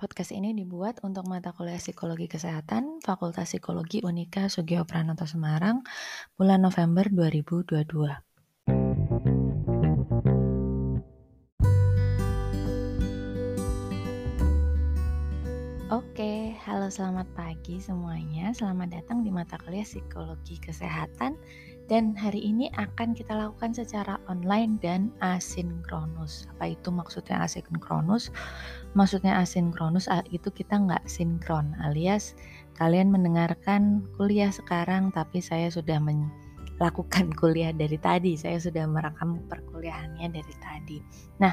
Podcast ini dibuat untuk mata kuliah Psikologi Kesehatan Fakultas Psikologi Unika Sugio Pranoto Semarang bulan November 2022. Oke, halo selamat pagi semuanya. Selamat datang di mata kuliah Psikologi Kesehatan dan hari ini akan kita lakukan secara online dan asinkronus. Apa itu maksudnya asinkronus? Maksudnya asinkronus itu kita nggak sinkron alias kalian mendengarkan kuliah sekarang tapi saya sudah melakukan kuliah dari tadi. Saya sudah merekam perkuliahannya dari tadi. Nah,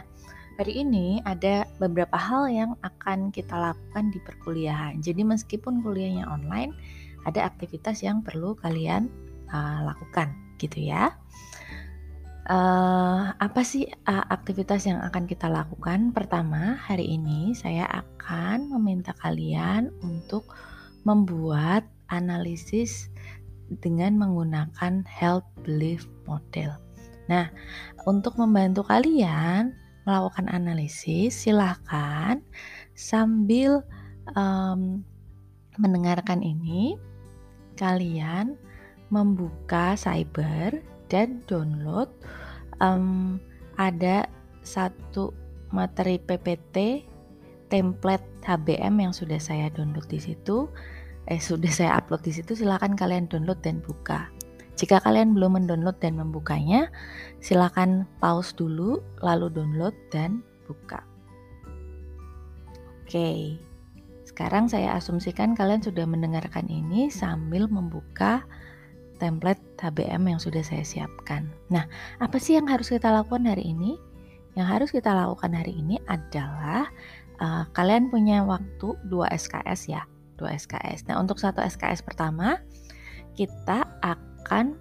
Hari ini ada beberapa hal yang akan kita lakukan di perkuliahan. Jadi meskipun kuliahnya online, ada aktivitas yang perlu kalian uh, lakukan, gitu ya. Uh, apa sih uh, aktivitas yang akan kita lakukan? Pertama, hari ini saya akan meminta kalian untuk membuat analisis dengan menggunakan health belief model. Nah, untuk membantu kalian melakukan analisis, silahkan sambil um, mendengarkan ini, kalian membuka cyber dan download um, ada satu materi PPT template HBM yang sudah saya download di situ. Eh sudah saya upload di situ. Silahkan kalian download dan buka. Jika kalian belum mendownload dan membukanya, silakan pause dulu, lalu download dan buka. Oke, sekarang saya asumsikan kalian sudah mendengarkan ini sambil membuka template HBM yang sudah saya siapkan. Nah, apa sih yang harus kita lakukan hari ini? Yang harus kita lakukan hari ini adalah uh, kalian punya waktu 2 SKS ya, 2 SKS. Nah, untuk satu SKS pertama kita akan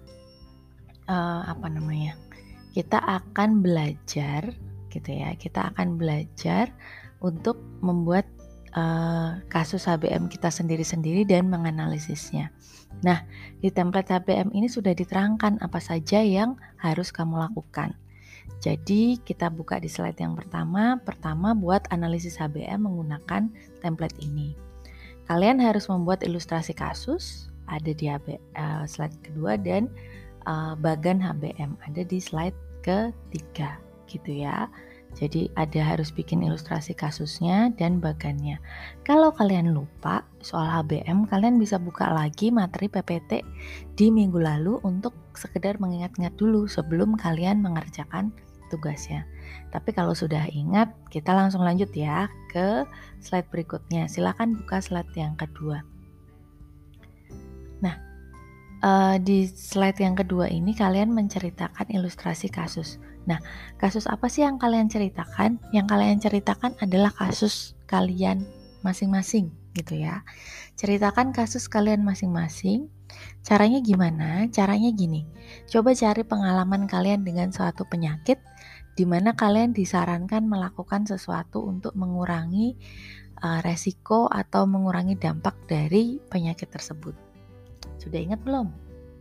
uh, apa namanya? Kita akan belajar gitu ya. Kita akan belajar untuk membuat uh, kasus HBM kita sendiri-sendiri dan menganalisisnya. Nah, di template HBM ini sudah diterangkan apa saja yang harus kamu lakukan. Jadi, kita buka di slide yang pertama. Pertama, buat analisis HBM menggunakan template ini. Kalian harus membuat ilustrasi kasus, ada di HB, uh, eh, slide kedua dan uh, bagan HBM ada di slide ketiga gitu ya. Jadi ada harus bikin ilustrasi kasusnya dan bagannya. Kalau kalian lupa soal HBM, kalian bisa buka lagi materi PPT di minggu lalu untuk sekedar mengingat-ingat dulu sebelum kalian mengerjakan tugasnya. Tapi kalau sudah ingat, kita langsung lanjut ya ke slide berikutnya. Silahkan buka slide yang kedua. Nah, uh, di slide yang kedua ini kalian menceritakan ilustrasi kasus. Nah, kasus apa sih yang kalian ceritakan? Yang kalian ceritakan adalah kasus kalian masing-masing gitu ya. Ceritakan kasus kalian masing-masing. Caranya gimana? Caranya gini. Coba cari pengalaman kalian dengan suatu penyakit di mana kalian disarankan melakukan sesuatu untuk mengurangi uh, resiko atau mengurangi dampak dari penyakit tersebut. Sudah ingat belum?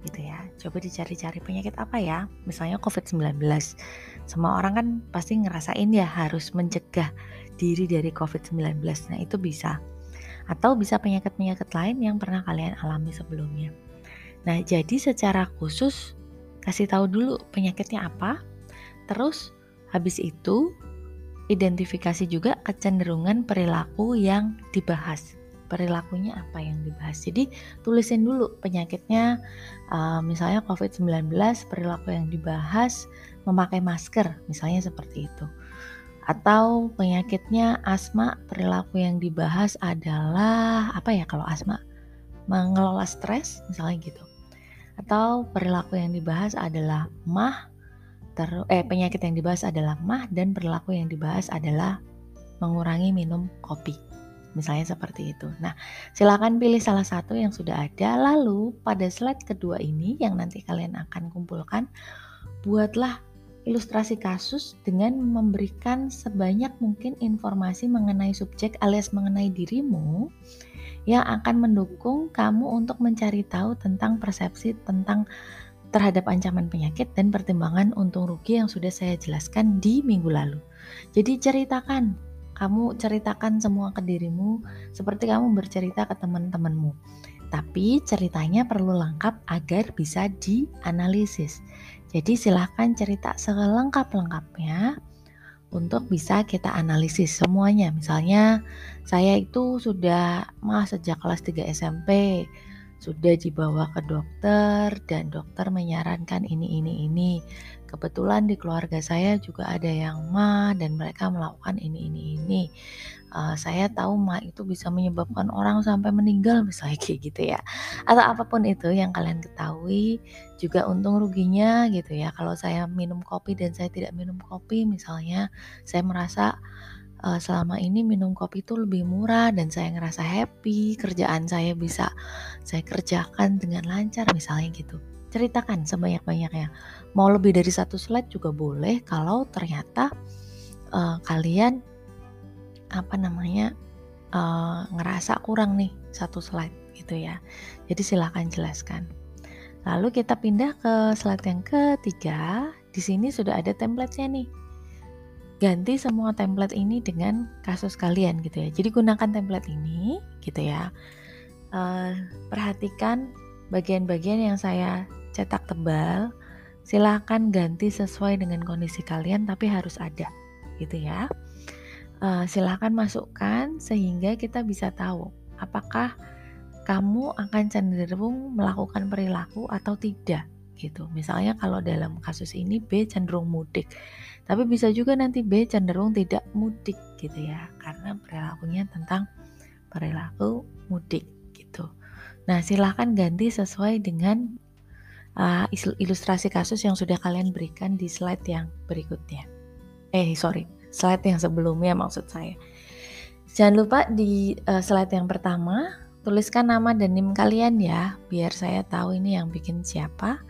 Gitu ya. Coba dicari-cari penyakit apa ya? Misalnya COVID-19. Semua orang kan pasti ngerasain ya harus mencegah diri dari COVID-19. Nah, itu bisa. Atau bisa penyakit-penyakit lain yang pernah kalian alami sebelumnya. Nah, jadi secara khusus kasih tahu dulu penyakitnya apa. Terus habis itu identifikasi juga kecenderungan perilaku yang dibahas perilakunya apa yang dibahas. Jadi tulisin dulu penyakitnya, uh, misalnya COVID-19 perilaku yang dibahas memakai masker, misalnya seperti itu. Atau penyakitnya asma perilaku yang dibahas adalah apa ya kalau asma? Mengelola stres, misalnya gitu. Atau perilaku yang dibahas adalah mah, ter eh penyakit yang dibahas adalah mah dan perilaku yang dibahas adalah mengurangi minum kopi. Misalnya seperti itu. Nah, silakan pilih salah satu yang sudah ada. Lalu pada slide kedua ini yang nanti kalian akan kumpulkan, buatlah ilustrasi kasus dengan memberikan sebanyak mungkin informasi mengenai subjek alias mengenai dirimu yang akan mendukung kamu untuk mencari tahu tentang persepsi tentang terhadap ancaman penyakit dan pertimbangan untung rugi yang sudah saya jelaskan di minggu lalu. Jadi ceritakan kamu ceritakan semua ke dirimu seperti kamu bercerita ke teman-temanmu. Tapi ceritanya perlu lengkap agar bisa dianalisis. Jadi silahkan cerita selengkap-lengkapnya untuk bisa kita analisis semuanya. Misalnya saya itu sudah mah sejak kelas 3 SMP sudah dibawa ke dokter dan dokter menyarankan ini ini ini. Kebetulan di keluarga saya juga ada yang mah dan mereka melakukan ini ini ini. Uh, saya tahu mah itu bisa menyebabkan orang sampai meninggal misalnya kayak gitu ya. Atau apa pun itu yang kalian ketahui juga untung ruginya gitu ya. Kalau saya minum kopi dan saya tidak minum kopi misalnya saya merasa uh, selama ini minum kopi itu lebih murah dan saya ngerasa happy, kerjaan saya bisa saya kerjakan dengan lancar misalnya gitu. Ceritakan sebanyak-banyaknya. Mau lebih dari satu slide juga boleh kalau ternyata uh, kalian apa namanya uh, ngerasa kurang nih satu slide gitu ya. Jadi silahkan jelaskan. Lalu kita pindah ke slide yang ketiga. Di sini sudah ada template-nya nih ganti semua template ini dengan kasus kalian gitu ya. Jadi gunakan template ini gitu ya. Uh, perhatikan bagian-bagian yang saya cetak tebal. Silahkan ganti sesuai dengan kondisi kalian, tapi harus ada gitu ya. Uh, silahkan masukkan sehingga kita bisa tahu apakah kamu akan cenderung melakukan perilaku atau tidak gitu. Misalnya kalau dalam kasus ini B cenderung mudik. Tapi bisa juga nanti B cenderung tidak mudik gitu ya, karena perilakunya tentang perilaku mudik. Nah, silahkan ganti sesuai dengan uh, ilustrasi kasus yang sudah kalian berikan di slide yang berikutnya. Eh, sorry, slide yang sebelumnya maksud saya. Jangan lupa di uh, slide yang pertama tuliskan nama dan NIM kalian ya, biar saya tahu ini yang bikin siapa.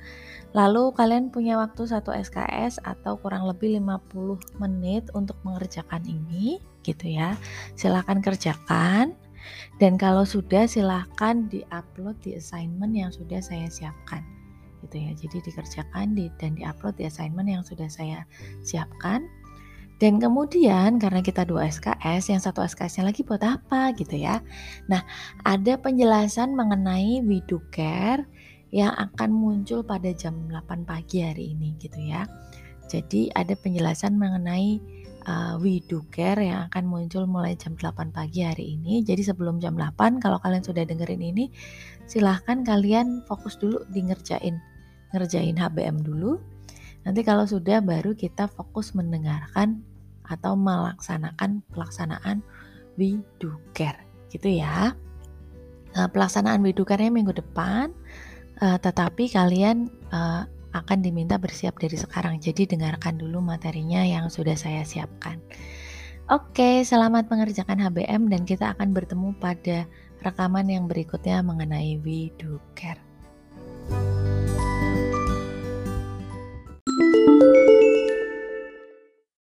Lalu kalian punya waktu satu SKS atau kurang lebih 50 menit untuk mengerjakan ini gitu ya. Silahkan kerjakan dan kalau sudah silahkan di-upload di assignment yang sudah saya siapkan gitu ya. Jadi dikerjakan di, dan di-upload di assignment yang sudah saya siapkan. Dan kemudian karena kita dua SKS, yang satu SKS-nya lagi buat apa gitu ya. Nah, ada penjelasan mengenai Widucare yang akan muncul pada jam 8 pagi hari ini gitu ya. Jadi ada penjelasan mengenai uh, Widuker yang akan muncul mulai jam 8 pagi hari ini. Jadi sebelum jam 8 kalau kalian sudah dengerin ini silahkan kalian fokus dulu di ngerjain ngerjain HBM dulu. Nanti kalau sudah baru kita fokus mendengarkan atau melaksanakan pelaksanaan Widuker gitu ya. Nah, pelaksanaan Widukernya minggu depan uh, tetapi kalian uh, akan diminta bersiap dari sekarang. Jadi dengarkan dulu materinya yang sudah saya siapkan. Oke, selamat mengerjakan HBM dan kita akan bertemu pada rekaman yang berikutnya mengenai We Care.